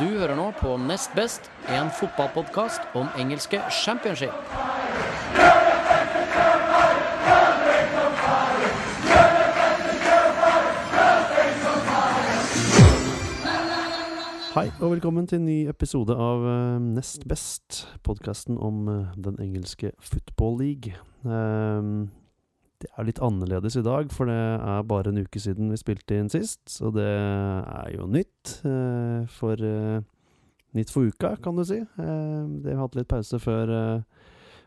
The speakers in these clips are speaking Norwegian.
Du hører nå på Nest Best, en fotballpodkast om engelske championship. Hei og velkommen til en ny episode av eh, Nest Best, podkasten om eh, den engelske football league. Ehm, det er litt annerledes i dag, for det er bare en uke siden vi spilte inn sist. Så det er jo nytt eh, for Nytt for uka, kan du si. Ehm, det har hatt litt pause før,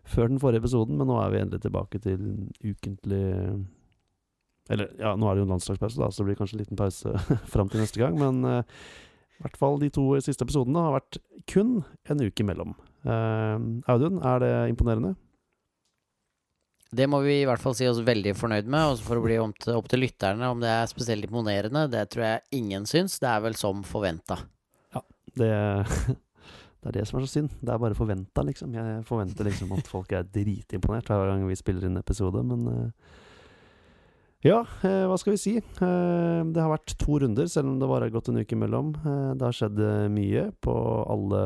før den forrige episoden, men nå er vi endelig tilbake til ukentlig Eller ja, nå er det jo en landslagspause, da, så det blir kanskje en liten pause fram til neste gang, men i hvert fall de to siste episodene har vært kun en uke imellom. Audun, er det imponerende? Det må vi i hvert fall si oss veldig fornøyd med. Og for å bli opp til, opp til lytterne om det er spesielt imponerende, det tror jeg ingen syns. Det er vel som forventa. Ja, det, det, er det som er så synd. Det er bare forventa, liksom. Jeg forventer liksom at folk er dritimponert hver gang vi spiller inn episode, men uh, ja, eh, hva skal vi si? Eh, det har vært to runder, selv om det bare har gått en uke imellom. Eh, det har skjedd eh, mye på alle,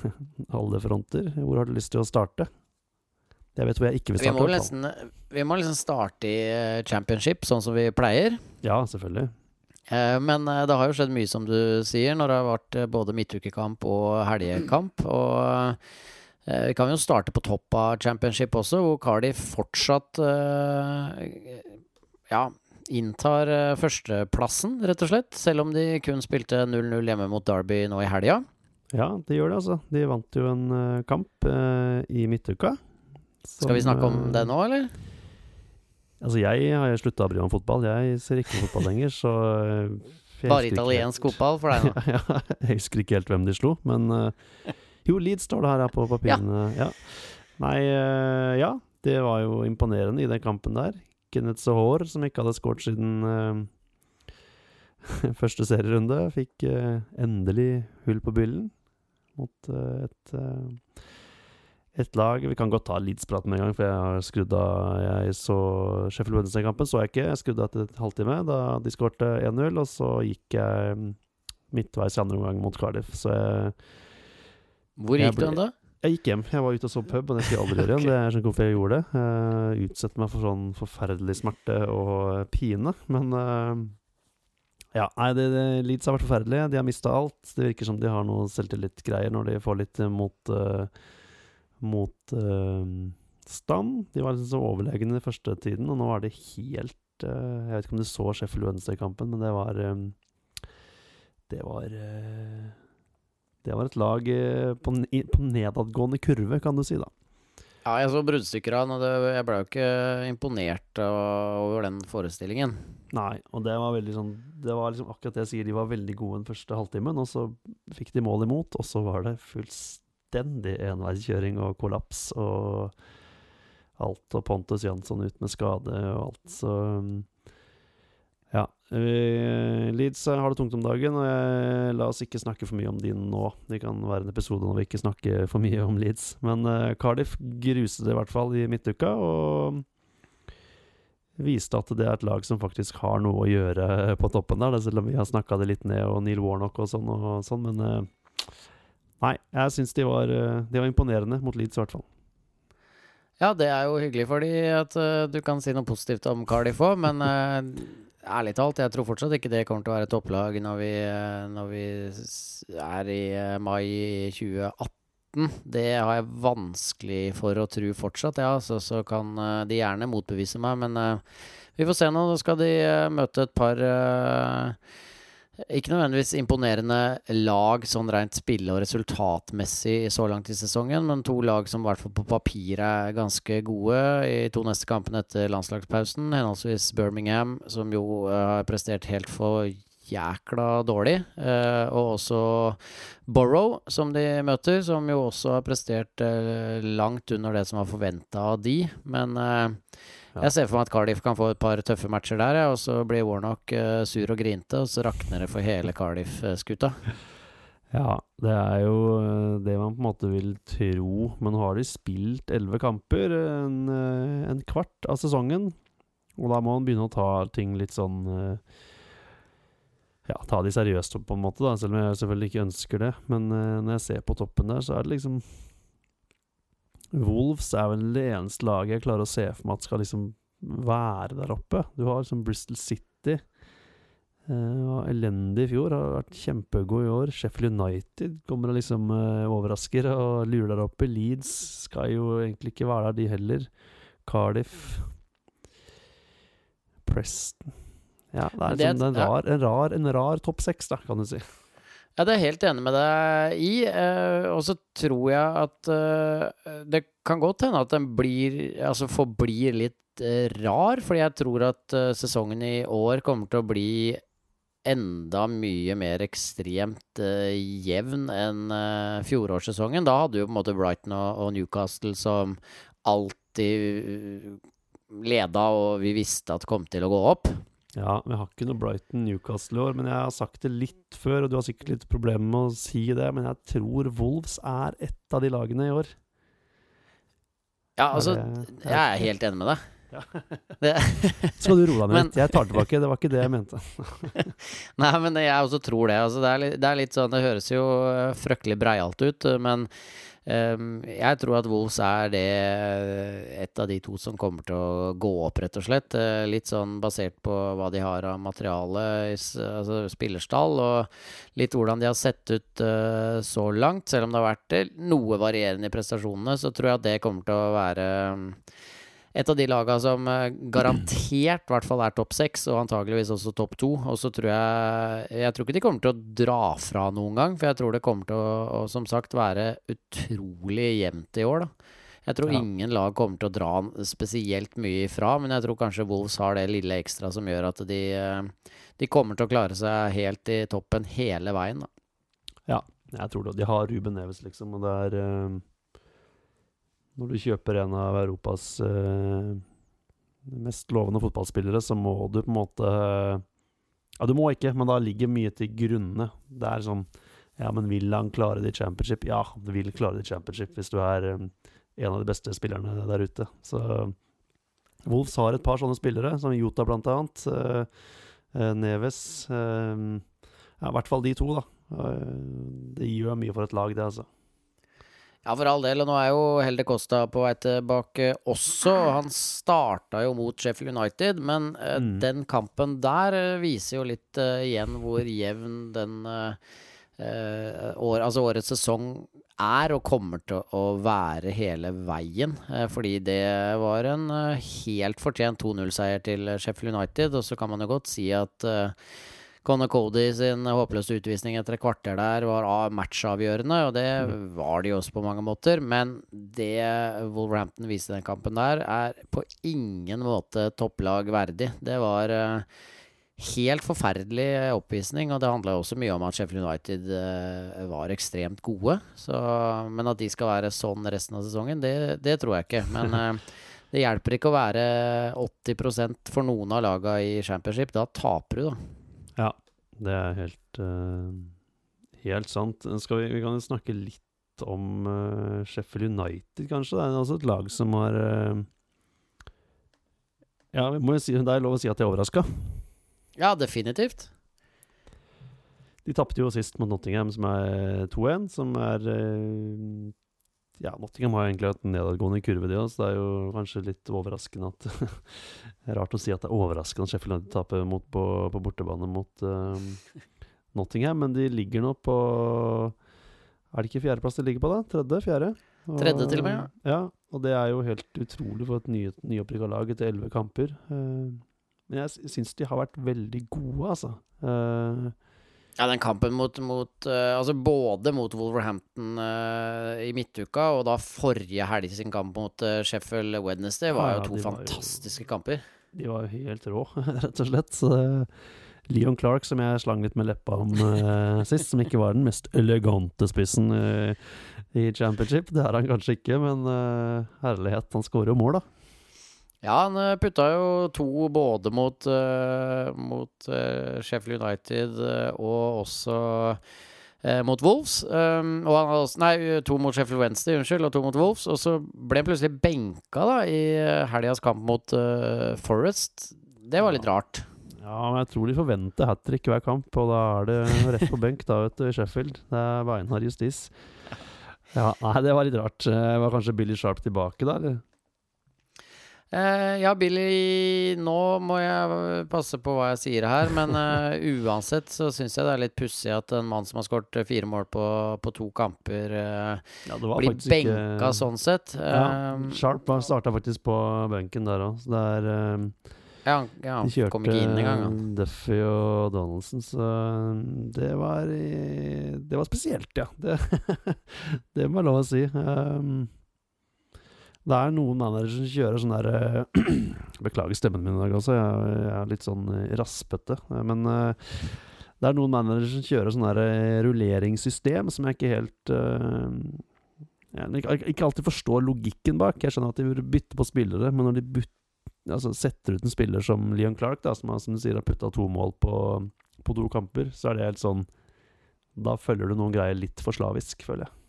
alle fronter. Hvor har du lyst til å starte? Jeg vet hvor jeg ikke vil starte. Vi må, nesten, vi må liksom starte i eh, championship, sånn som vi pleier. Ja, selvfølgelig. Eh, men det har jo skjedd mye, som du sier, når det har vært både midtukekamp og helgekamp. Og vi kan jo starte på topp av championship også, hvor Cardiff fortsatt ja, inntar førsteplassen, rett og slett. Selv om de kun spilte 0-0 hjemme mot Derby nå i helga. Ja, de gjør det, altså. De vant jo en kamp i midtuka. Som, Skal vi snakke om det nå, eller? Altså, jeg har slutta å bry meg om fotball. Jeg ser ikke fotball lenger, så Bare italiensk fotball for deg nå? ja, jeg husker ikke helt hvem de slo, men Jo, Leeds står det her på papirene. Ja. ja. Nei, ja. Det var jo imponerende i den kampen der. Kenneth Sahor, som ikke hadde skåret siden uh, første serierunde, fikk uh, endelig hull på byllen mot uh, et, et lag Vi kan godt ta Leeds-praten med en gang, for jeg har skrudd av Jeg så Sheffield Wednesday-kampen, så jeg ikke. Jeg skrudde av etter et halvtime da de skårte 1-0, og så gikk jeg mm, midtveis i andre omgang mot Cardiff, så jeg Hvor gikk du hen da? Jeg gikk hjem. Jeg var ute og så pub, og det skal jeg aldri gjøre igjen. Det er sånn hvorfor jeg gjorde det. Uh, utsette meg for sånn forferdelig smerte og pine. Men uh, ja, nei, det, det, Leeds har vært forferdelige. De har mista alt. Det virker som de har noe selvtillit-greier når de får litt mot uh, mot stand. De var liksom så overlegne den første tiden, og nå er det helt Jeg vet ikke om du så Sheffield Wednesday-kampen, men det var Det var det var et lag eh, på, på nedadgående kurve, kan du si, da. Ja, jeg så bruddstykker av den, og jeg ble jo ikke imponert over den forestillingen. Nei, og det var veldig sånn Det var liksom akkurat det jeg sier, de var veldig gode den første halvtimen, og så fikk de mål imot, og så var det fullstendig enveiskjøring og kollaps og alt, og Pontus Jansson ut med skade og alt, så ja. Uh, Leeds har det tungt om dagen, og jeg, la oss ikke snakke for mye om de nå. Det kan være en episode når vi ikke snakker for mye om Leeds. Men uh, Cardiff gruste det i hvert fall i midtuka, og viste at det er et lag som faktisk har noe å gjøre på toppen der. Selv om vi har snakka det litt ned, og Neil Warnock og sånn, og sånn men uh, Nei, jeg syns de, de, var imponerende mot Leeds, i hvert fall. Ja, det er jo hyggelig for de at du kan si noe positivt om Cardiff òg, men Ærlig talt, jeg tror fortsatt ikke det kommer til å være topplag når vi, uh, når vi er i eh, mai 2018. Det har jeg vanskelig for å tro fortsatt, ja. Så, så kan eh, de gjerne motbevise meg, men vi får se nå. Da skal de møte et par ikke nødvendigvis imponerende lag sånn rent spille- og resultatmessig så langt i sesongen, men to lag som i hvert fall på papir er ganske gode i to neste kampene etter landslagspausen. Henholdsvis Birmingham, som jo uh, har prestert helt for jækla dårlig, uh, og også Borrow, som de møter, som jo også har prestert uh, langt under det som var forventa av de, men jeg ser for meg at Cardiff kan få et par tøffe matcher der, ja, og så blir Warnock uh, sur og grinte, og så rakner det for hele Cardiff-skuta. Ja, det er jo eh, det man på en måte vil tro. Men har de spilt elleve kamper, en, eh, en, kvart av sesongen. Og da må man begynne å ta ting litt sånn ja, ta de seriøst på en måte, da, selv om jeg selvfølgelig ikke ønsker det. Men når jeg ser på toppen der, så er det liksom Wolves er vel det eneste laget jeg klarer å se for meg at skal liksom være der oppe. Du har liksom Bristol City. Uh, elendig i fjor, har vært kjempegod i år. Sheffield United kommer og liksom uh, overrasker og lurer der oppe. Leeds skal jo egentlig ikke være der, de heller. Cardiff Preston Ja, det er, det er- en, ja. rar, en rar, en rar topp seks, da, kan du si. Ja, det er jeg helt enig med deg i. Eh, og så tror jeg at eh, det kan godt hende at den blir Altså forblir litt eh, rar, fordi jeg tror at sesongen i år kommer til å bli enda mye mer ekstremt jevn enn fjorårssesongen. Da hadde jo på en måte Brighton og, Newcastle som alltid leda, og vi visste at kom til å gå opp. Ja, vi har ikke noe Brighton Newcastle i år, men jeg har sagt det litt før, og du har sikkert litt problemer med å si det, men jeg tror Wolves er et av de lagene i år. Ja, altså, jeg er helt enig med deg. Ja. Skal du roe deg ned litt? Jeg tar tilbake, det var ikke det jeg mente. Nei, men jeg også tror det. Altså, det, er litt, det er litt sånn Det høres jo frøkkelig fryktelig breialt ut, øh, men um, jeg tror at Wolves er det øh, et av de to som kommer til å gå opp, rett og slett. Eh, Litt sånn basert på hva de har av materiale, altså spillerstall, og litt hvordan de har sett ut uh, så langt. Selv om det har vært noe varierende i prestasjonene, så tror jeg at det kommer til å være øhm, et av de laga som eh, garantert i hvert fall er topp seks, og antageligvis også topp to. Og så tror jeg Jeg tror ikke de kommer til å dra fra noen gang, for jeg tror det kommer til å, å som sagt være utrolig jevnt i år, da. Jeg tror Ja. ingen lag kommer til å dra spesielt mye ifra, men jeg tror kanskje Wolves har det lille ekstra som gjør at de, eh, de kommer til å klare seg helt i toppen hele veien, da. Jeg tror det. De har Ruben Neves, liksom, og det er eh, Når du kjøper en av Europas eh, mest lovende fotballspillere, så må du på en måte Ja, du må ikke, men da ligger mye til grunne. Det er sånn Ja, men vil han klare det i championship? Ja, du vil klare det i championship hvis du er eh, en av de beste spillerne der ute. Så Wolves har et par sånne spillere, som Jota blant annet. eh, eh, Neves. eh, ja, i hvert fall de to, da. Eh, Det gjør mye for et lag, det, altså. Ja, for all del. Og nå er jo Helde Costa på vei tilbake også. Han starta jo mot Sheffield United, men Mm. den kampen der uh, viser jo litt uh, igjen hvor jevn den år, altså årets sesong er og kommer til å være hele veien. Fordi det var en helt fortjent 2-0-seier til Sheffield United, og så kan man jo godt si at Conor Cody sin håpløse utvisning etter et kvarter der var matchavgjørende, og det var de også på mange måter. Men det Wolverhampton viste i den kampen der, er på ingen måte topplag verdig. Det var eh, helt forferdelig oppvisning, og det handla også mye om at Sheffield United eh, var ekstremt gode. Så, men at de skal være sånn resten av sesongen, det, det tror jeg ikke. Men eh, det hjelper ikke å være 80 for noen av laga i championship. Da taper du, da. Det er helt uh, Helt sant. Vi, vi kan jo snakke litt om uh, Sheffield United, kanskje. Det er også et lag som har uh, Ja, si, det er lov å si at de er overraska. Ja, definitivt. De tapte jo sist mot Nottingham, som er 2-1, som er Ja, Nottingham har egentlig hatt en nedadgående kurve, de òg, så det er jo kanskje litt overraskende at rart å si at det er overraskende at Sheffield United taper mot, på, på bortebane mot uh, Nottingham, men de ligger nå på Er det ikke fjerdeplass de ligger på, da? Tredje? Fjerde? Og- Tredje til og med, ja. Og det er jo helt utrolig for et ny, nyopprykka lag etter elleve kamper. Uh, men jeg sy- syns de har vært veldig gode, altså. Eh, Ja, den kampen mot, mot uh, Altså både mot Wolverhampton uh, i midtuka, og da forrige helg sin kamp mot uh, Sheffield Wednesday, var Ja, jo to fantastiske jo- kamper. De var jo helt rå, rett og slett. Så Leon Clark, som jeg slang litt med leppa om sist, som ikke var den mest elegante spissen i championship. Det er han kanskje ikke, men herlighet, han skårer jo mål, da. Ja, han eh, putta jo to både mot, uh, mot uh, Sheffield United og også mot Wolves. Um, og han hadde også, nei, to mot Sheffield Wednesday, unnskyld, og to mot Wolves. Og så ble han plutselig benka da i helgas kamp mot uh, Forest. Det var litt rart. Ja, men jeg tror de forventer hat trick hver kamp, og da er det rett på benk da, vet du, i Sheffield. Det er beinhard justis. Ja, nei, det var litt rart. Var kanskje Billy Sharp tilbake da, eller? Eh, ja, Billy Nå må jeg passe på hva jeg sier her, men uh, uansett så syns jeg det er litt pussig at en mann som har skåret fire mål på, på to kamper, uh, Ja, blir benka ikke- sånn sett. Ja, Sharp starta faktisk på benken der òg, så det er ja, ja, De kjørte kom ikke inn engang. ja. Duffy og Donaldson, så det var Det var spesielt, ja. Det, det må jeg lov å si. Um, det er noen managere som kjører sånn der eh, Beklager stemmen min i dag også, jeg, er litt sånn eh, raspete. eh, Men det er noen managere som kjører sånn der rulleringssystem som jeg ikke helt eh, jeg ikke, alltid forstår logikken bak. Jeg skjønner at de vil bytte på spillere, men når de bytter altså setter ut en spiller som Leon Clark, da, som, som du sier har putta to mål på, på to kamper, så er det helt sånn Da følger du noen greier litt for slavisk, føler jeg.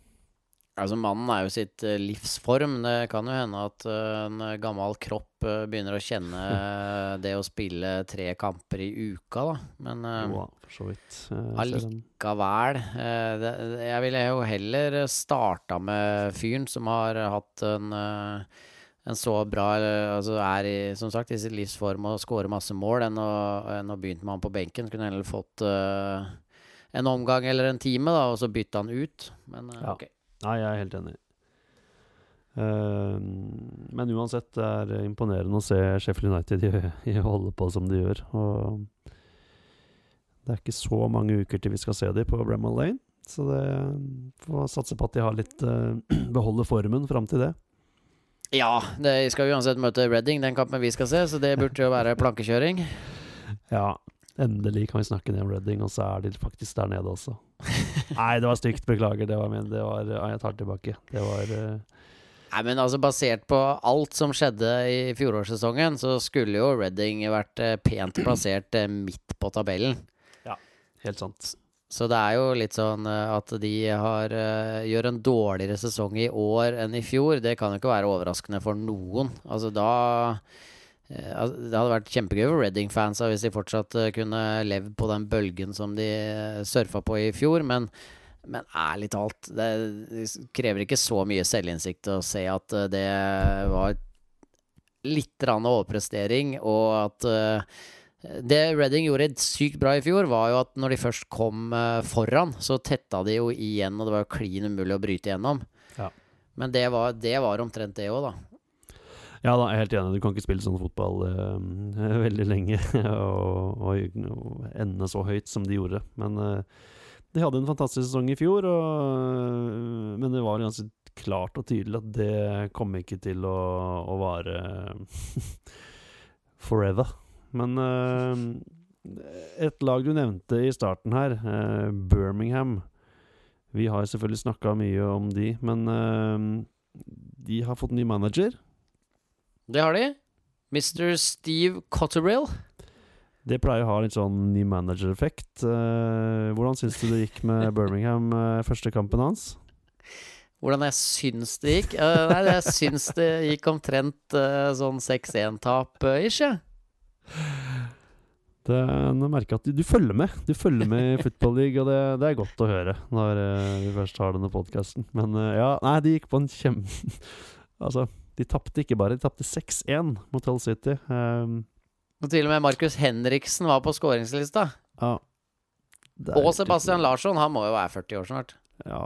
Altså Mannen er jo sitt eh, livsform. Det kan jo hende at eh, en gammel kropp eh, begynner å kjenne det å spille tre kamper i uka, da. Men Jo for så vidt. Eh, jeg ville jo heller starta med fyren som har hatt en en så bra Altså er i, som sagt i sitt livsform og skårer masse mål, enn å, enn å begynne med han på benken. Kunne heller fått en omgang eller en time, da, og så bytte han ut. Men Ja. ok. Nei, jeg er helt enig. Uh, men uansett, det er imponerende å se Sheffield United i, i holde på som de gjør. Og det er ikke så mange uker til vi skal se dem på Bramall Lane. Så det får satse på at de har litt uh, beholder formen fram til det. Ja, de skal uansett møte Reading, den kampen vi skal se, så det burde jo være plankekjøring. Ja, endelig kan vi snakke ned om Reading, og så er de faktisk der nede også. Nei, det var stygt. Beklager. Det var min. Det var Jeg tar det tilbake. Det var uh... Nei, men altså Basert på alt som skjedde i fjorårssesongen, så skulle jo Reading vært eh, pent plassert eh, midt på tabellen. Ja, helt sant. Så det er jo litt sånn at de har, gjør en dårligere sesong i år enn i fjor. Det kan jo ikke være overraskende for noen. Altså da Det hadde vært kjempegøy for Reading-fansa hvis de fortsatt eh, kunne levd på den bølgen som de eh, surfa på i fjor, men men ærlig talt, det krever ikke så mye selvinnsikt å se at eh, det var litt rann overprestering, og at eh, det Reading gjorde sykt bra i fjor, var jo at når de først kom eh, foran, så tetta de jo igjen, og det var jo klin umulig å bryte igjennom. Ja. Men det var, det var omtrent det òg, da. Ja da, jeg er helt enig. Du kan ikke spille sånn fotball uh, veldig lenge og, og, og ende så høyt som de gjorde. Men uh, de hadde en fantastisk sesong i fjor, og, men det var ganske klart og tydelig at det kom ikke til å, å vare forever. Men eh, et lag du nevnte i starten her, eh, Birmingham Vi har selvfølgelig snakka mye om de, men eh, de har fått ny manager. Det har de. Mr. Steve Cotterill. Det pleier å ha litt sånn ny manager-effekt. Eh, hvordan syns du det gikk med Birmingham eh, første kampen hans? Hvordan jeg syns det gikk? Eh, nei, jeg syns det gikk omtrent sånn 6-1-tap-ish, jeg. Det, nå merker jeg at du, du følger med. Du følger med i Football League, og det, det er godt å høre når vi først har denne podkasten. Men ja, nei, de gikk på en kjempe Altså, de tapte ikke bare, de tapte 6-1 mot Hull City. Um, Og til og med Markus Henriksen var på skåringslista. ja. Og Sebastian. Larsson, han må jo være 40 år snart. Ja,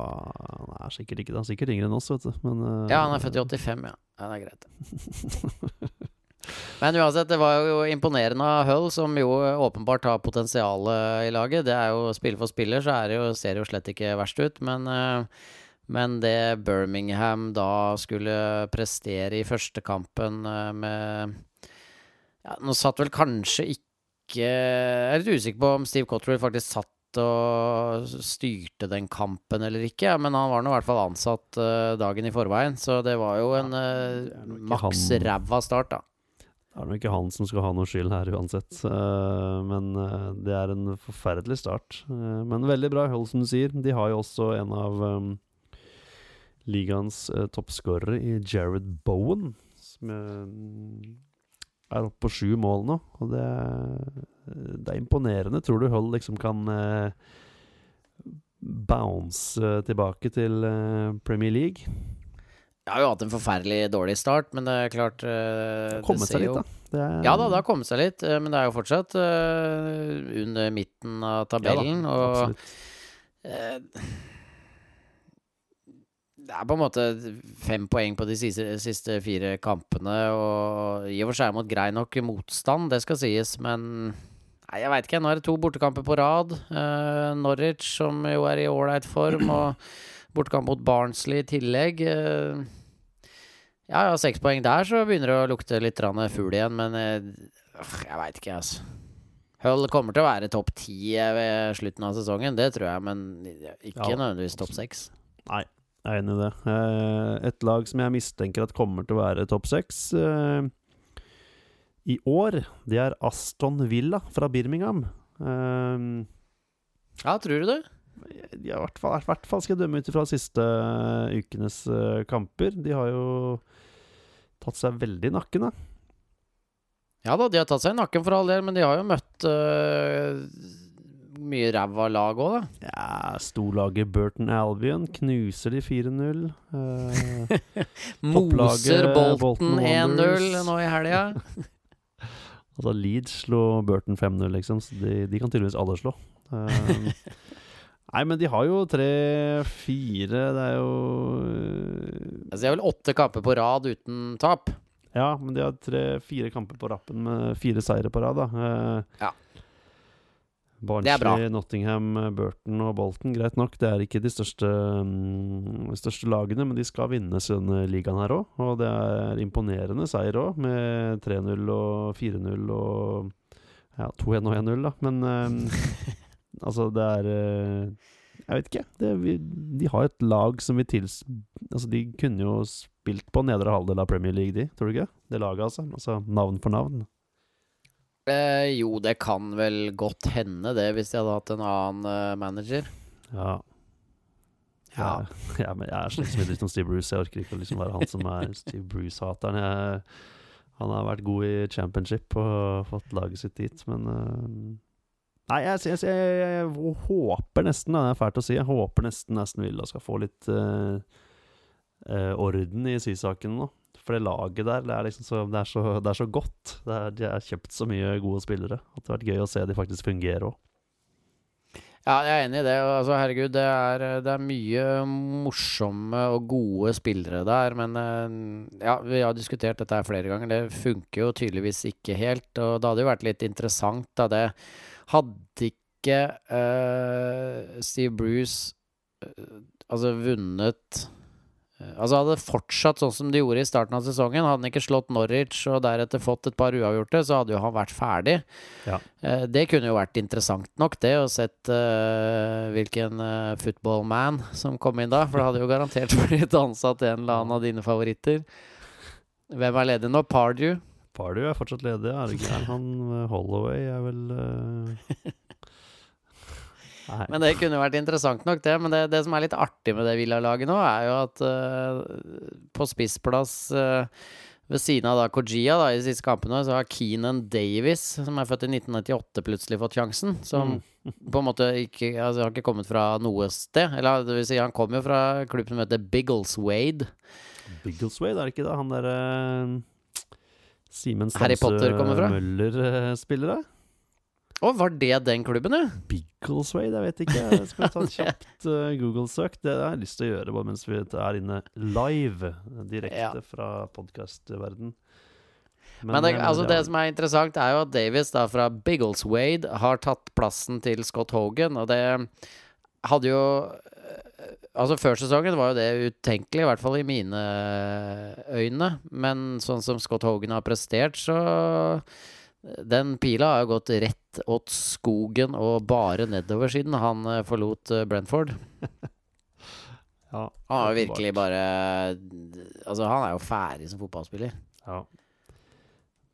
han er sikkert ikke det. Han er sikkert yngre enn oss, vet du. Men, uh, Ja, han er født i 85, ja. ja det er greit. Men uansett, det var jo imponerende av Hull, som jo åpenbart har potensial i laget. Det er jo spiller for spiller, så er det jo, ser det jo slett ikke verst ut. Men, eh, men det Birmingham da skulle prestere i første kampen eh, med ja, Nå satt vel kanskje ikke Jeg er litt usikker på om Steve Cottrell faktisk satt og styrte den kampen eller ikke, ja, men han var nå i hvert fall ansatt eh, dagen i forveien, så det var jo en nok ikke maks ræva start, da. Det er nok ikke han som skal ha noe skyld her uansett. eh, men eh, det er en forferdelig start. Eh, men veldig bra du sier. De har jo også en av ligaens uh, toppskårere i Jared Bowen. Som, eh, er oppe på sju mål nå, og det, det er imponerende. Tror du Hull liksom kan eh, bounce eh, tilbake til eh, Premier League? Jeg har jo hatt en forferdelig dårlig start, men det er klart uh, det Kommet seg litt, da. Det er, Ja da, det har kommet seg litt, eh, men det er jo fortsatt uh, under midten av tabellen. Ja og absolutt. Det er på en måte fem poeng på de siste, siste fire kampene, og i og for seg mot grei nok motstand, det skal sies, men Nei, jeg veit ikke. Nå er det to bortekamper på rad. Uh, Norwich, som jo er i ålreit form, og bortekamp mot Barnsley i tillegg. Uh, ja, ja, seks poeng der, så begynner det å lukte litt fugl igjen, men øh, jeg veit ikke, altså. Hull kommer til å være topp ti ved slutten av sesongen, det tror jeg, men ikke Ja, nødvendigvis topp seks. Jeg er enig i det. Eh, et lag som jeg mistenker at kommer til å være topp seks eh, i år, det er Aston Villa fra Birmingham. Eh, Ja, tror du det? i hvert fall, hvert fall skal jeg dømme ut ifra siste ukenes kamper. De har jo tatt seg veldig i nakken, da. Ja da, de har tatt seg i nakken for all del, men de har jo møtt øh, mye ræva lag òg, da. Ja, Storlaget Burton Albion knuser de 4-0. Eh, Moser Bolton Bolton 1-0 nå i helga. altså Leeds slo Burton 5-0, liksom, så de, de kan tydeligvis alle slå. Eh, nei, men de har jo tre-fire Det er jo Altså, de har vel åtte kamper på rad uten tap. Ja, men de har tre-fire kamper på rappen med fire seire på rad, da. Eh, Ja. Barnsley, Nottingham, Burton og Bolton, greit nok. Det er ikke de største, de største lagene, men de skal vinne denne ligaen her òg. Og det er imponerende seier òg, med 3-0 og 4-0 og ja, 2-1 og 1-0, da. Men um, altså, det er eh, Jeg vet ikke. Det, vi, de har et lag som vi tils... Altså, de kunne jo spilt på nedre halvdel av Premier League, de. Tror du ikke? Det laget, altså. Altså navn for navn. Eh, jo, det kan vel godt hende, det, hvis de hadde hatt en annen eh, manager. Ja. Ja. Jeg, ja, men jeg er slett som som Steve Bruce. Jeg orker ikke å liksom være han som er Steve Bruce-hateren. Han har vært god i championship og fått laget sitt dit, men uh, Nei, jeg, jeg, jeg, jeg håper nesten, det er fælt å si, jeg håper nesten Aston Villa skal få litt uh, uh, orden i sysaken nå. For det laget der, det er liksom så, det er så, det er så godt. Er, de har kjøpt så mye gode spillere at det har vært gøy å se de faktisk fungere òg. Ja, jeg er enig i det. Altså, herregud, det er, det er mye morsomme og gode spillere der, men eh, ja, vi har diskutert dette her flere ganger. Det funker jo tydeligvis ikke helt, og det hadde jo vært litt interessant da det Hadde ikke uh, Steve Bruce uh, altså vunnet Altså hadde det fortsatt sånn som de gjorde i starten av sesongen, hadde han ikke slått Norwich og deretter fått et par uavgjorte, så hadde jo han vært ferdig. Ja. Eh, det kunne jo vært interessant nok, det, å sett uh, hvilken uh, footballman som kom inn da. For det hadde jo garantert blitt ansatt en eller annen av dine favoritter. Hvem er ledig nå? Pardew? Pardew er fortsatt ledig, er det ikke? Han eh, Holloway er vel eh, Nei. Men det kunne vært interessant nok, det. Men det, det som er litt artig med det Villa-laget nå, er jo at uh, på spissplass uh, ved siden av da Kojia da, i de siste kampene, så har Keenan Davis, som er født i 1998, plutselig fått sjansen. Som på en måte ikke altså, har ikke kommet fra noe sted. Eller det vil si, han kom jo fra en klubb som heter Biggleswade. Biggleswade, er det ikke det? Han derre Simen Harry Potter kommer fra? Møller-spillere? Å, var det den klubben, ja? Biggleswade, jeg vet ikke. Jeg skal ta et kjapt uh, Google-søk. Det har jeg lyst til å gjøre bare mens vi er inne live, direkte Ja. fra podkastverden. Men det, altså det som er interessant, er jo at Davis da fra Biggleswade har tatt plassen til Scott Hogan, og det hadde jo Altså Før sesongen var jo det utenkelig, i hvert fall i mine øyne. Men sånn som Scott Hogan har prestert, så Den pila har gått rett åt skogen og bare nedover siden han eh, forlot eh, Brentford. ja, Han har virkelig bare Altså, han er jo ferdig som fotballspiller. Ja.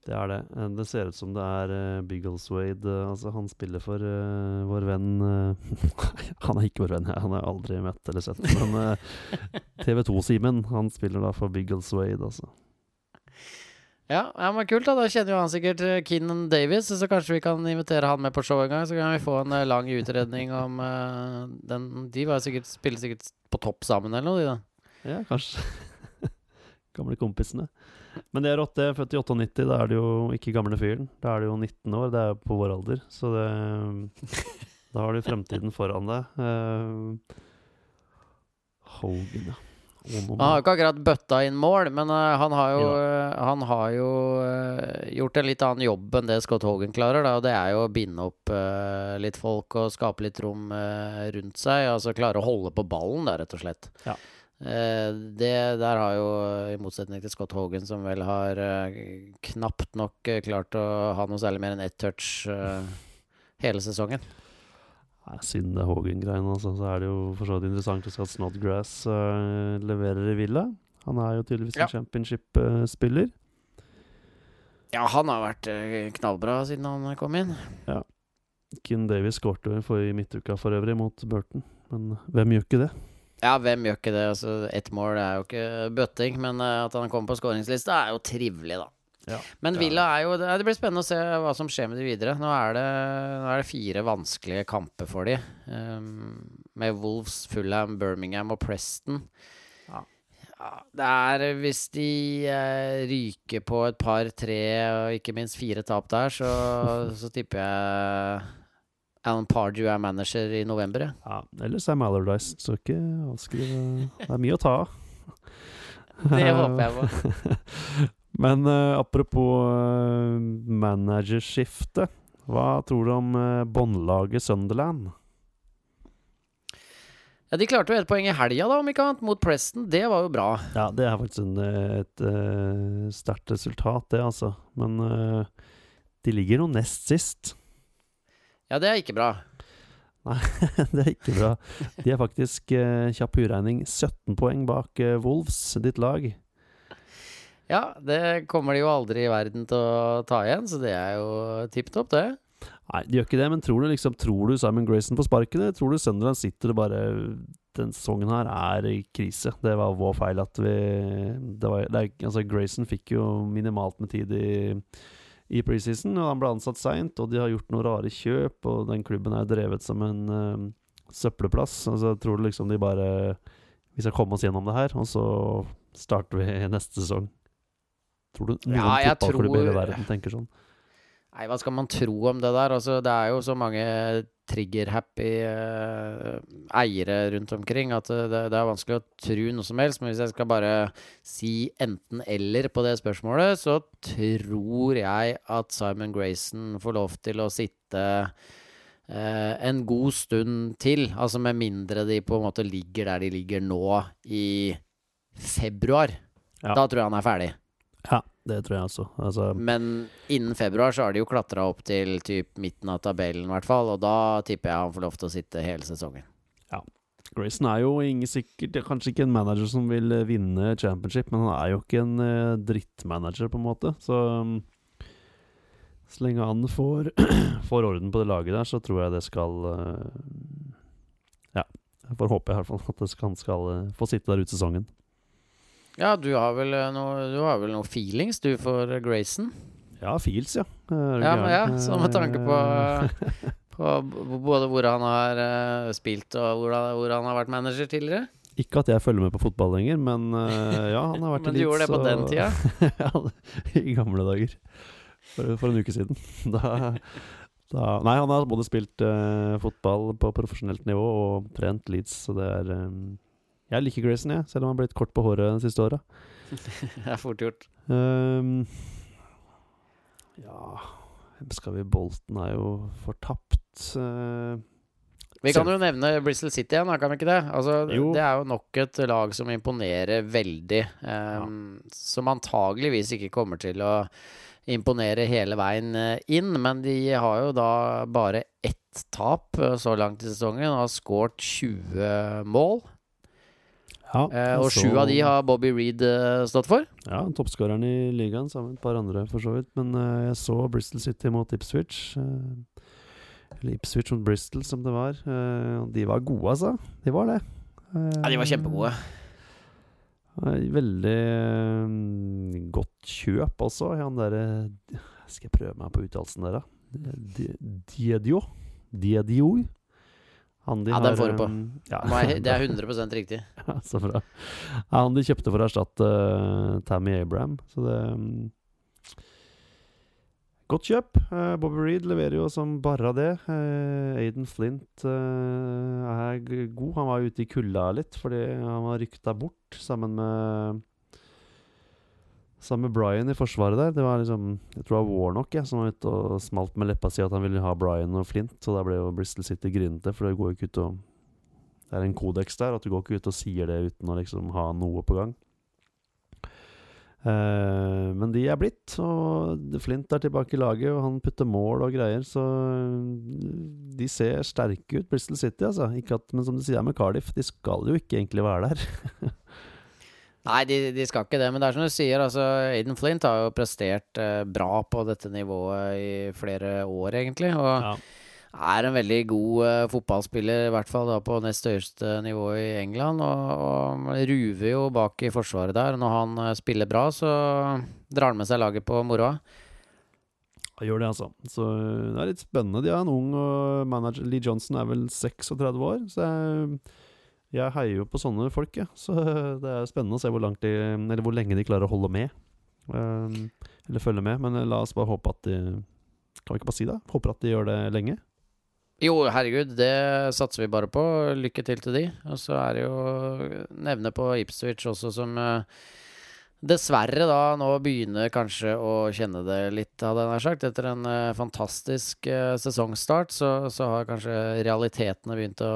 Det er det. Eh, Det ser ut som det er Biggleswade eh, Altså, han spiller for uh, vår venn eh, Han er ikke vår venn, han har aldri møtt eller sett. Men uh, TV2-Simen, han spiller da for Biggleswade, altså. Ja, ja, men kult, da. Da kjenner jo han sikkert eh, Keenan Davis, så kanskje vi kan invitere han med på show en gang. Så kan vi få en eh, lang utredning om uh, den De var sikkert, spiller sikkert på topp sammen eller noe, de da. Ja, kanskje. Gamle kompisene. Men det er rått, det. Født i 98, da er det jo ikke gamle fyren. Da er det jo 19 år. Det er på vår alder, så det Da har du fremtiden foran deg. Uh, Hogan, ja. Han har jo ikke akkurat bøtta inn mål, men uh, han har jo, uh, han har jo uh, gjort en litt annen jobb enn det Scott Hogan klarer. Da, og det er jo å binde opp litt folk og skape litt rom rundt seg. Altså klare å holde på ballen, da, rett og slett. Ja. det der har jo, i motsetning til Scott Hogan, som vel har knapt nok klart å ha noe særlig mer enn ett touch hele sesongen. Nei, Siden det Hogan-greiene, altså, så er det jo for så vidt interessant å se at Snodgrass uh, leverer i Villa. Han er jo tydeligvis Ja. en championship-spiller. Ja, han har vært knallbra siden han kom inn. Ja. Kin Davies skårte i midtuka for øvrig, mot Burton. Men hvem gjør ikke det? Ja, hvem gjør ikke det? Altså, Ett mål er jo ikke bøtting, men eh, at han kommer på skåringslista, er jo trivelig, da. Ja. Men Villa er jo Det blir spennende å se hva som skjer med de videre. Nå er det, nå er det fire vanskelige kamper for de um, med Wolves, Fulham, Birmingham og Preston. Ja. Ja, det er Hvis de eh, ryker på et par, tre og ikke minst fire tap der, så, så tipper jeg Alan Pardew er manager i november. Ja, Eller Sam Allardyce. Så ikke avskrive Det er mye å ta av. Det håper jeg på. Men uh, apropos uh, managerskifte. Hva tror du om uh, båndlaget Sunderland? Ja, De klarte jo ett poeng i helga, da, om ikke annet, mot Preston. Det var jo bra. Ja, det er faktisk en, et, et sterkt resultat, det, altså. Men de ligger jo nest sist. Ja, det er ikke bra. Nei, det er ikke bra. De er faktisk kjapp uregning 17 poeng bak Wolves, ditt lag. Ja, det kommer de jo aldri i verden til å ta igjen, så det er jo tipp topp, det. Nei, de gjør ikke det, men tror du liksom Tror du Simon Grayson på sparken, tror du Sunderland sitter og bare Den sesongen her er i krise. Det var vår feil at vi det var, det Altså, Grayson fikk jo minimalt med tid i, i preseason, og han ble ansatt seint, og de har gjort noen rare kjøp, og den klubben er drevet som en uh, søppelplass. Altså, tror du liksom de bare Vi skal komme oss gjennom det her, og så starter vi neste sesong? Tror du noen Ja, fotballklubber i hele verden tenker sånn? Nei, hva skal man tro om det der? Altså, det er jo så mange trigger-happy uh, eiere rundt omkring at eh, det, det er vanskelig å tro noe som helst. Men hvis jeg skal bare si enten-eller på det spørsmålet, så tror jeg at Simon Grayson får lov til å sitte uh, en god stund til. Altså med mindre de på en måte ligger der de ligger nå i februar. Ja. Da tror jeg han er ferdig. Ja, det tror jeg også. Altså, Men innen februar så har de jo klatra opp til typ midten av tabellen, i hvert fall. Og da tipper jeg han får lov til å sitte hele sesongen. Ja. Grayson er jo ingen sikkert Kanskje ikke en manager som vil eh, vinne championship, men han er jo ikke en eh, drittmanager, på en måte. Så um, så lenge han får, får orden på det laget der, så tror jeg det skal eh, Ja. Jeg får håpe i hvert fall at han skal få sitte der ut sesongen. Ja, du har vel eh, noe, du har vel noe feelings, du, for Grayson? Ja, feels, ja. Ja, men ja, så med tanke på, Eh, på både hvor han har eh, spilt og hvor han, hvor han har vært manager tidligere. Ikke at jeg følger med på fotball lenger, men eh, ja, han har vært Men du gjorde det på den tida? ja, i gamle dager. For, for en uke siden. Da, da Nei, han har både spilt uh, fotball på profesjonelt nivå og trent Leeds, så det er eh, Jeg liker Grayson, jeg, selv om han har blitt kort på håret de siste åra. Det er fort gjort. Um, ja Skal vi Bolten er jo fortapt. Uh, Vi kan jo nevne Bristol City igjen, kan vi ikke det? Altså, det er jo nok et lag som imponerer veldig. ehm, Som antageligvis ikke kommer til å imponere hele veien eh, inn, men de har jo da bare ett tap eh, så langt i sesongen og har skåret 20 mål. Ja, Eh, og sju av de har Bobby Reed eh, stått for. Ja, toppskåreren i ligaen sammen med et par andre, for så vidt. Men eh, jeg så Bristol City mot Ipswich. eh, eller Ipswich mot Bristol, som det var. Eh, de var gode, altså. De var det. Eh, Ja, de var kjempegode. Eh, Veldig eh, godt kjøp også. Han derre Skal jeg prøve meg på uttalelsen der, da? Diedio? Diedio? Han de Ja, den får du på. eh, Ja, Det er 100 riktig. Ja, så bra. Ja, han de kjøpte for å erstatte uh, Tammy Abraham, så det um, Godt kjøp. Uh, Bobby Reed leverer jo som bare det. Uh, Aiden Flint er god. Han var ute i kulda litt fordi han var rykta bort sammen med Sammen med Brian i forsvaret der. Det var liksom Jeg tror det var Warnock jeg, som var ute og smalt med leppa si at han ville ha Brian og Flint. Så da ble jo Bristol City grinete, for det går jo ikke ut og Det er en kodeks der, at du går ikke ut og sier det uten å liksom ha noe på gang. Uh, men de er blitt, og Flint er tilbake i laget, og han putter mål og greier, så eh, de ser sterke ut, Bristol City, altså. Ikke at, men som du sier med Cardiff, de skal jo ikke egentlig være der. Nei, de, de skal ikke det. Men det er som du sier, altså Aiden Flint har jo prestert eh, bra på dette nivået i flere år, egentlig. Og er en veldig god eh, fotballspiller, i hvert fall da på nest høyeste nivå i England. Og, og ruver jo bak i forsvaret der. Når han eh, spiller bra, så drar han med seg laget på moroa. Han gjør det, altså. Så øh, det er litt spennende. De har en ung og manager Lee Johnson er vel 36 år, så jeg, jeg heier jo på sånne folk, ja. Så det er spennende å se hvor, de, hvor lenge de klarer å holde med. Um, eller følge med. Men la oss bare håpe at de Kan vi ikke bare si det? Håper at de gjør det lenge. Jo, herregud, det satser vi bare på. Lykke til til de. Og så er det jo nevne på Ipswich også, som eh, dessverre da nå begynner kanskje å kjenne det litt, hadde jeg nær sagt. Etter en uh, fantastisk uh, sesongstart, så, så har kanskje realitetene begynt å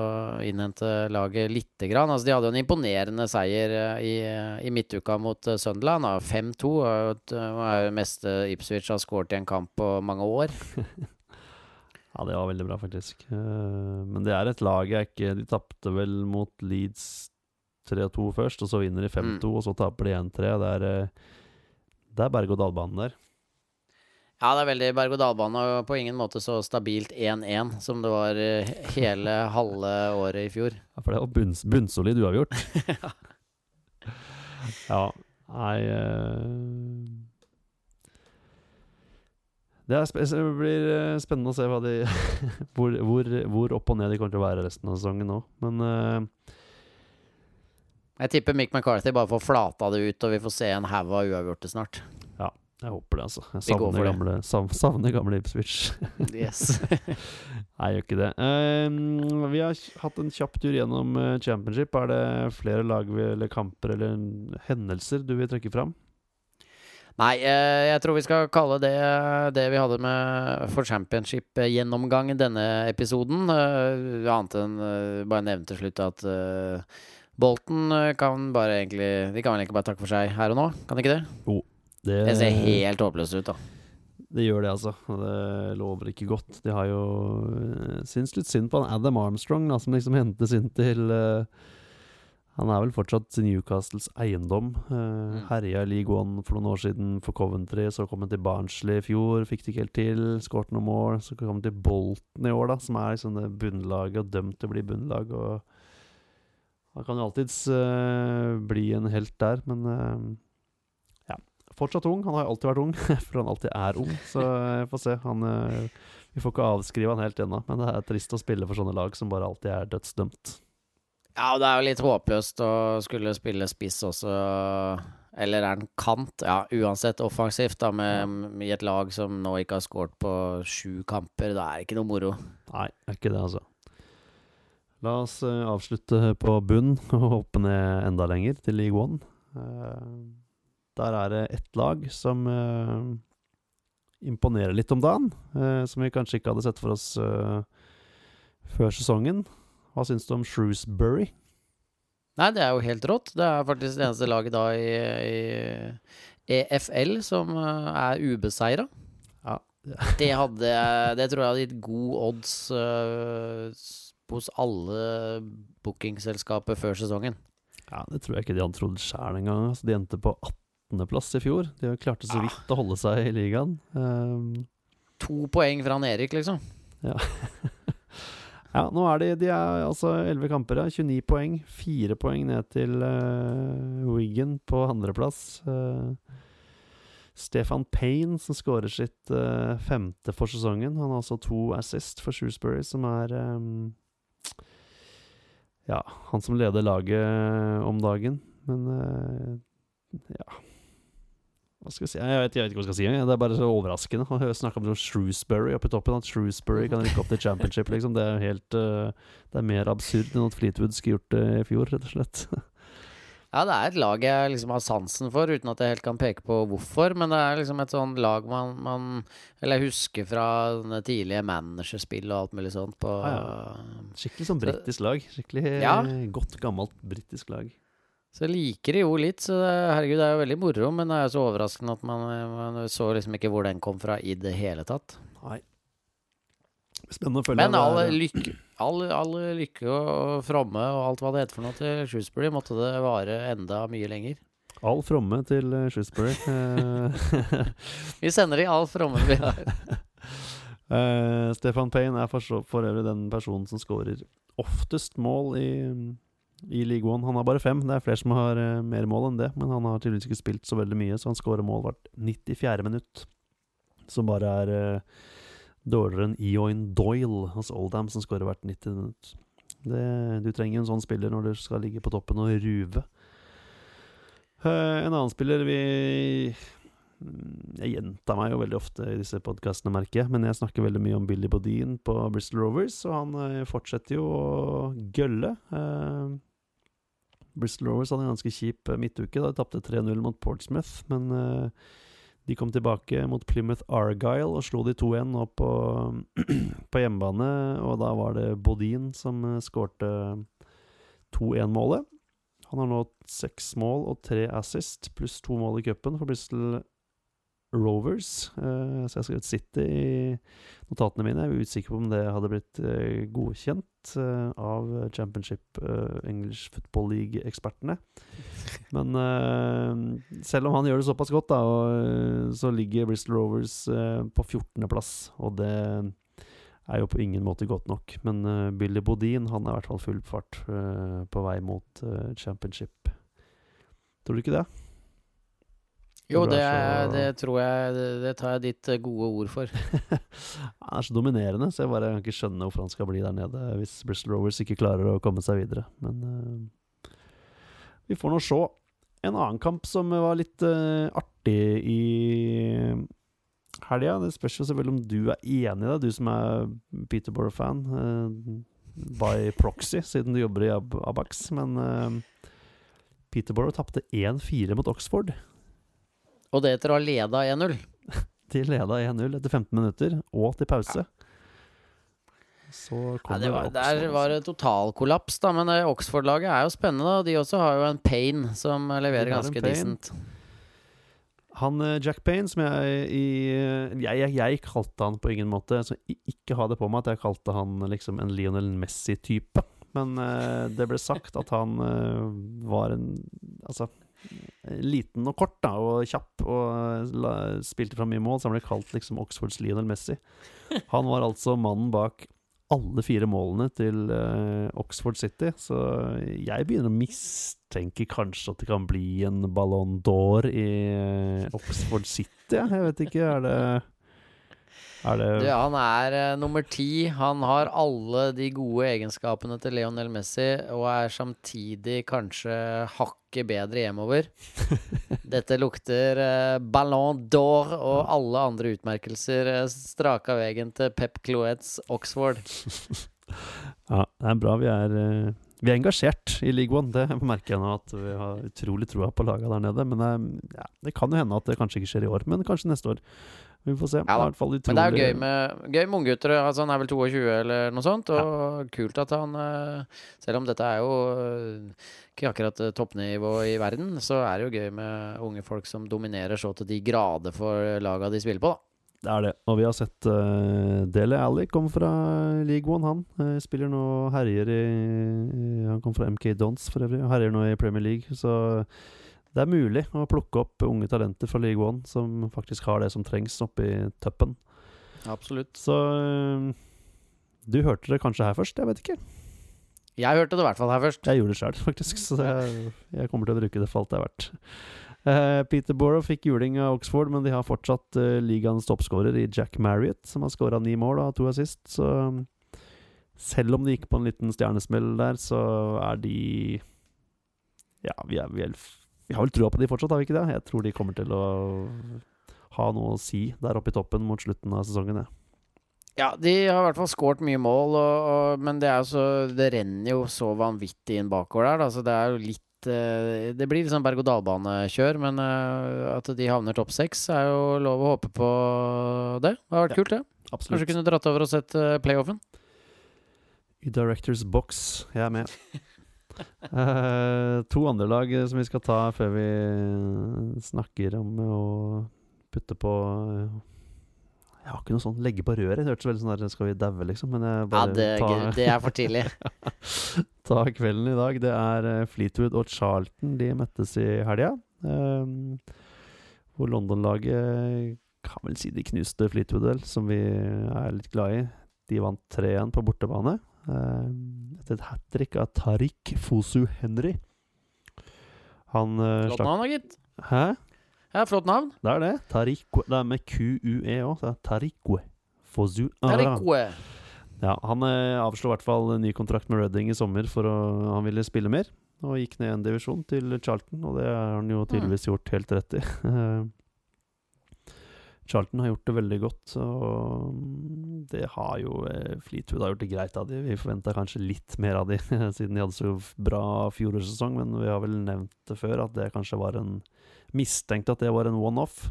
innhente laget lite grann. Altså, de hadde jo en imponerende seier uh, i, i midtuka mot Sunderland. 5-2 er jo er jo det meste Ipswich har skåret i en kamp på mange år. Ja, det var veldig bra, faktisk. Men det er et lag jeg ikke De tapte vel mot Leeds 3-2 først, og så vinner de 5-2, og så taper de 1-3. Det er, eh, er berg-og-dal-banen der. Ja, det er veldig berg-og-dal-bane, og på ingen måte så stabilt 1-1 som det var eh, hele halve året i fjor. Ja, for det var bunns, bunnsolid uavgjort. ja. Nei eh, Det er spe det blir spennende å se de hvor, hvor, hvor opp og ned de kommer til å være resten av sesongen nå. Men eh, Jeg tipper Mick McCarthy bare får flata det ut, og vi får se en haug av uavgjorte snart. Ja, jeg håper det, altså. Jeg savner gamle, sav, savner gamle Ipswich. Yes. Nei, jeg gjør ikke det. Eh, vi har hatt en kjapp tur gjennom eh, championship. Er det flere lag vi, eller kamper eller hendelser du vil trekke fram? Nei, eh, jeg tror vi skal kalle det det vi hadde med for championship-gjennomgang denne episoden. Eh, Annet enn eh, bare nevne til slutt at eh, Bolton eh, kan bare egentlig De kan vel egentlig bare takke for seg her og nå, kan de ikke det? Det, Det ser helt håpløst ut, da. Det gjør det, altså. Det lover ikke godt. De har jo uh, Syns litt synd på han Adam Armstrong, da, som liksom hentes inn til uh, Han er vel fortsatt Newcastles eiendom. Uh, Mm. Herja i League One for noen år siden for Coventry, så kom han til Barnsley i fjor, fikk det ikke helt til. Skåret noen mål. Så kom han til Bolton i år, da, som er liksom det bunnlaget, og dømt til å bli bunnlag. Og han kan jo alltids uh, bli en helt der, men uh, ja. Fortsatt ung. Han har jo alltid vært ung, for han alltid er ung. Så jeg får se. Han, uh, vi får ikke avskrive han helt ennå, men det er trist å spille for sånne lag som bare alltid er dødsdømt. Ja, og det er jo litt håpløst å skulle spille spiss også. Eller er den kant? Ja, uansett offensivt, da, med, i et lag som nå ikke har skåret på sju kamper. Da er det ikke noe moro. Nei, er ikke det, altså. La oss eh, avslutte på bunn og hoppe ned enda lenger, til League One. Eh, der er det ett lag som eh, imponerer litt om dagen, som vi kanskje ikke hadde sett for oss før sesongen. Hva syns du om Shrewsbury? Nei, det er jo helt rått. Det er faktisk det eneste laget da i, i EFL som er ubeseira. Ja. det hadde Det tror jeg hadde gitt god odds eh, hos alle bookingselskaper før sesongen. Ja, Det tror jeg ikke de hadde trodd sjøl engang. Altså, de endte på 18.-plass i fjor. De klarte så vidt vidt å holde seg i ligaen. Um, To poeng fra han Erik, liksom. Ja, nå er de, de er altså 11 kamper, ja. 29 poeng. 4 poeng ned til uh, Wigan på andreplass. Uh, Stefan Payne, som skårer sitt uh, femte for sesongen. Han har altså to assist for Shrewsbury, som er um, Ja, han som leder laget om dagen. Men ja hva skal jeg si? Jeg vet, jeg vet ikke hva jeg skal si. Det er bare så overraskende å snakke om Shrewsbury oppe i toppen. At Shrewsbury kan rykke opp til championship, liksom. Det er helt uh, Det er mer absurd enn at Fleetwood skulle gjort det i fjor, rett og slett. ja, det er et lag jeg liksom har sansen for, uten at jeg helt kan peke på hvorfor. Men det er liksom et sånn lag man, man Eller jeg husker fra tidlige managerspill og alt mulig sånt på ja, ja. Skikkelig sånn britisk lag. Skikkelig ja. godt, gammelt britisk lag. Så jeg liker det jo litt, så det, herregud, det er jo veldig moro. Men det er jo så overraskende at man, man, så liksom ikke hvor den kom fra i det hele tatt. Nei. Spennende å følge. Men all lykke, all, all lykke og fromme og alt hva det heter for noe til Shrewsbury, måtte det vare enda mye lenger. All fromme til uh, Shrewsbury. vi sender de all fromme vi har. uh, Stefan Payne er for, for øvrig den personen som skårer oftest mål i i League One. Han har bare fem. Det er flere som har uh, mer mål enn det, men han har tydeligvis ikke spilt så veldig mye, så han skårer mål hvert 94. minutt. Som bare er uh, dårligere enn Eoin Doyle, altså Oldham, som skårer hvert 90 minutt. Det, du trenger en sånn spiller når du skal ligge på toppen og ruve. Uh, en annen spiller vi Jeg gjentar meg jo veldig ofte i disse podkastene, merker jeg, men jeg snakker veldig mye om Billy Bodin på Bristol Rovers, og han fortsetter jo å gølle. Uh, Bristol Rovers hadde en ganske kjip eh, midtuke. Da de tapte 3-0 mot Portsmouth. Men uh, de kom tilbake mot Plymouth Argyle og slo de 2-1 nå på, på, hjemmebane. Og da var det Bodin som uh, skårte 2-1-målet. Han har nå seks mål og tre assist, pluss to mål i cupen for Bristol Rovers. Uh, så jeg har skrevet City i notatene mine. Jeg er usikker på om det hadde blitt uh, godkjent uh, av Championship English Football League-ekspertene. Men selv om han gjør det såpass godt, da, og, så ligger Bristol Rovers på 14.-plass. Og det er jo på ingen måte godt nok. Men Billy Bodin han er i hvert fall full fart på vei mot Championship. Tror du ikke det? Jo, det, det, tror jeg det, det, tar jeg ditt eh, gode ord for. han er så dominerende, så jeg bare kan ikke skjønne hvorfor han skal bli der nede hvis Bristol Rovers ikke klarer å komme seg videre. Men uh, vi får nå se. En annen kamp som var litt uh, artig i helga. Det spørs jo selvfølgelig om du er enig i det, du som er Peterborough-fan. Uh, by proxy, siden du jobber i Ab Abax. Men Peterborough tapte 1-4 mot Oxford. Og det etter å ha leda 1-0. De leda 1-0 etter 15 minutter, og til pause. Så kom ja, det var, Oxford, Der var det totalkollaps, da. Men Oxford-laget er jo spennende. Og de også har jo en Payne som leverer ganske decent. Han eh, Jack Payne, som jeg i jeg, jeg, jeg, kalte han på ingen måte Så ikke ha det på meg at jeg kalte han liksom en Lionel Messi-type. Men uh, det ble sagt at han uh, var en Altså liten og kort da, og kjapp, og la, spilte fra mye mål, så han ble kalt liksom Oxfords Lionel Messi. Han var altså mannen bak alle fire målene til uh, Oxford City, så jeg begynner å mistenke kanskje at det kan bli en Ballon d'Or i uh, Oxford City. Jeg vet ikke, er det er det du, Han er uh, nummer ti. Han har alle de gode egenskapene til Leonel Messi, og er samtidig kanskje hakket bedre hjemover. Dette lukter uh, Ballon d'Or og alle andre utmerkelser uh, straka veien til Pep Cloets Oxford. ja, det er bra vi er vi er engasjert i League One, det merker jeg nå. At vi har utrolig troa på laga der nede. Men ja, det kan jo hende at det kanskje ikke skjer i år, men kanskje neste år. Vi får se. Ja, det utrolig... Men det er jo gøy med, gøy med unggutter. Altså, han er vel 22 eller noe sånt. Og ja. kult at han eh, Selv om dette er jo eh, ikke akkurat eh, toppnivå i verden, så er det jo gøy med unge folk som dominerer så til de grader for laga de spiller på, da. Det er det. Og vi har sett uh, Dele Alli kom fra League One, han. Uh, spiller nå herjer i Han kom fra MK Dons for øvrig, herjer nå i Premier League. Så det er mulig å plukke opp unge talenter fra League One som faktisk har det som trengs oppe i tuppen. Absolutt. Så uh, Du hørte det kanskje her først, jeg vet ikke. Jeg hørte det i hvert fall her først. Jeg gjorde det sjøl, faktisk, så jeg, jeg kommer til å bruke det for alt det er verdt. Uh, Peterborough fikk juling av Oxford, men de har fortsatt uh, ligaens toppskårer i Jack Marriott, som har skåra ni mål og to assist. Så um, selv om de gikk på en liten stjernesmell der, så er de Ja, vi, er, vi, er, vi har vel trua på de fortsatt, har vi ikke det? Jeg tror de kommer til å ha noe å si der oppe i toppen mot slutten av sesongen. Ja. Ja, de har i hvert fall skåret mye mål, og, og, men det, er så, det renner jo så vanvittig inn bakover der. Da, så det er jo litt uh, Det blir liksom berg-og-dal-bane-kjør, men uh, at de havner topp seks, er jo lov å håpe på det. Det har vært ja, kult, det. Absolutt. Kanskje kunne dratt over og sett uh, playoffen? I Directors Box. Jeg er med. to andre lag som vi skal ta før vi snakker om å putte på jeg har ikke noe sånn legge på røret. Det hørtes veldig sånn der Skal vi daue, liksom? Men jeg bare ja, det, ta, det er for tidlig. ta kvelden i dag. Det er uh, Fleetwood og Charlton. De møttes i helga. Um, hvor London-laget kan vel si de knuste Fleetwood, vel, som vi er litt glad i. De vant 3-1 på bortebane. Etter et hat trick av Tariq Fosu Henry. Han uh, Flott navn, gitt. Hæ? Ja, Flott navn. Det er det. Tarique. Det er med QUE òg. Tarique. Fosu Tariqwe. Ja, han eh, avslo i hvert fall ny kontrakt med Redding i sommer, for å, han ville spille mer. Og gikk ned en divisjon til Charlton, og det har han jo tydeligvis gjort helt rett i. Charlton har gjort det veldig godt, og det har jo eh, Fleetwood har gjort det greit av de. Vi forventa kanskje litt mer av de, siden de hadde så bra fjorårssesong, men vi har vel nevnt det før, at det kanskje var en Mistenkt at det var en one-off.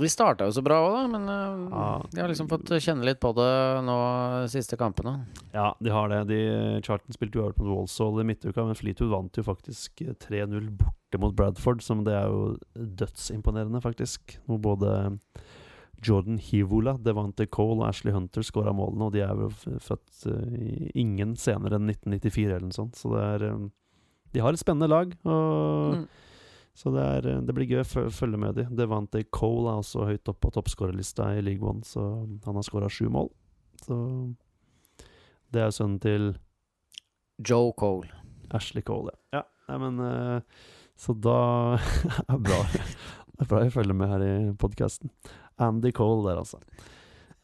De starta jo så bra òg, da, men uh, ja. de har liksom fått kjenne litt på det nå de siste kampene. Ja, de har det. De, Charlton spilte jo over på Walsall i midtuka, men Fleetwood vant jo faktisk 3-0 borte mot Bradford, som det er jo dødsimponerende, faktisk. Hvor både Jordan Hivola, Devante Cole og Ashley Hunter skåra målene, og de er jo født uh, ingen senere enn 1994 eller noe sånt, så det er um, De har et spennende lag. og mm. Så det, er, eh, det, blir gøy å følge med de. Devante Cole er også høyt oppe på toppskårerlista i League One, så han har skåra sju mål. Så det er sønnen til Joe Cole. Ashley Cole, ja. ja nei, men uh, Så da er bra. Det er bra jeg følger med her i podkasten. Andy Cole der, altså.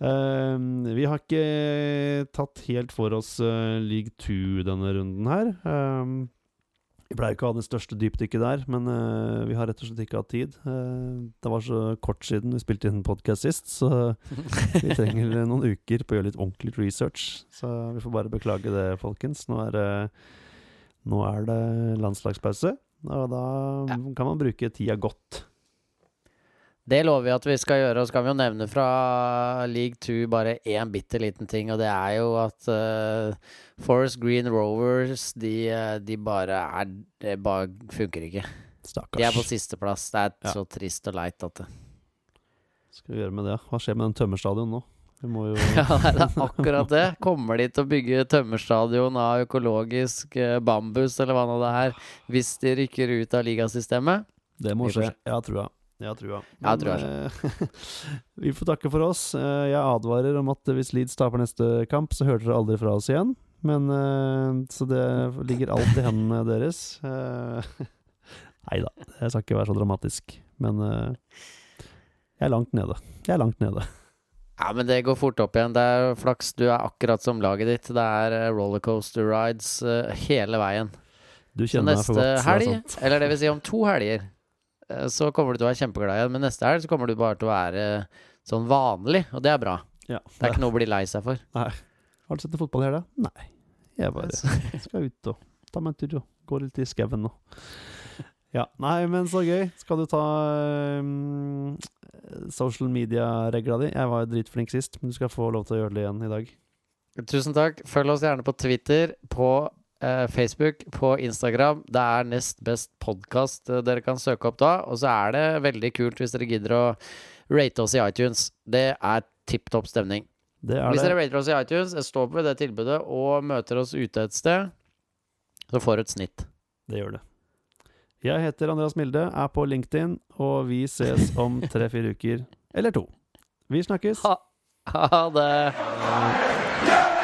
Um, vi har ikke tatt helt for oss uh, League 2 denne runden her. Um, pleier ikke å ha det største dypdykket der, men uh, vi har rett og slett ikke hatt tid. Uh, det var så kort siden vi spilte inn podkast sist, så vi trenger noen uker på å gjøre litt ordentlig research. Så vi får bare beklage det, folkens. Nå er, uh, nå er det landslagspause, og da ja. kan man bruke tida godt. Det lover vi at vi skal gjøre, og så kan vi jo nevne fra league 2 bare én bitte liten ting, og det er jo at uh, Forest Green Rovers, de, eh, de, bare er Det bare funker ikke. Stakkars. De er på sisteplass. Det er ja. så trist og leit at det Skal vi gjøre med det? Hva skjer med den tømmerstadion nå? Vi må jo Ja, det er akkurat det. Kommer de til å bygge tømmerstadion av økologisk eh, bambus, eller hva nå det er, hvis de rykker ut av ligasystemet? Det må skje. Ja, tror Jeg tror jeg. Men, jeg tror jeg. vi får takke for oss. Eh, jeg advarer om at hvis Leeds taper neste kamp, så hører dere aldri fra oss igjen. Men uh, Så det ligger alt i hendene deres. Nei da, jeg skal ikke være så dramatisk. Men jeg er langt nede. Jeg er langt nede. Ja, men det går fort opp igjen. Det er flaks. Du er akkurat som laget ditt. Det er rollercoaster rides hele veien. Du kjenner meg for godt. Neste helg, eller det vil si om to helger Eh, så kommer du til å være kjempeglad igjen. Men neste helg så kommer du bare til å være sånn vanlig, og det er bra. Ja, det er ikke noe å bli lei seg for. Nei. Har du sett fotball her, da? Nei. Jeg bare skal ut og ta meg en tur og gå litt i skauen nå. Ja. Nei, men så gøy. Skal du ta um, social media-regla di? Jeg var dritflink sist, men du skal få lov til å gjøre det igjen i dag. Tusen takk. Følg oss gjerne på Twitter, på eh, Facebook, på Instagram. Det er nest best podkast eh, dere kan søke opp da. Og så er det veldig kult hvis dere gidder å rate oss i iTunes. Det er tipp topp stemning. hvis dere rater oss i iTunes, står på ved det tilbudet og møter oss ute et sted, så får du et snitt. Det gjør det. Jeg heter Andreas Milde, er på LinkedIn, og vi ses om tre-fire uker. Eller to. Vi snakkes. Ha, ha det.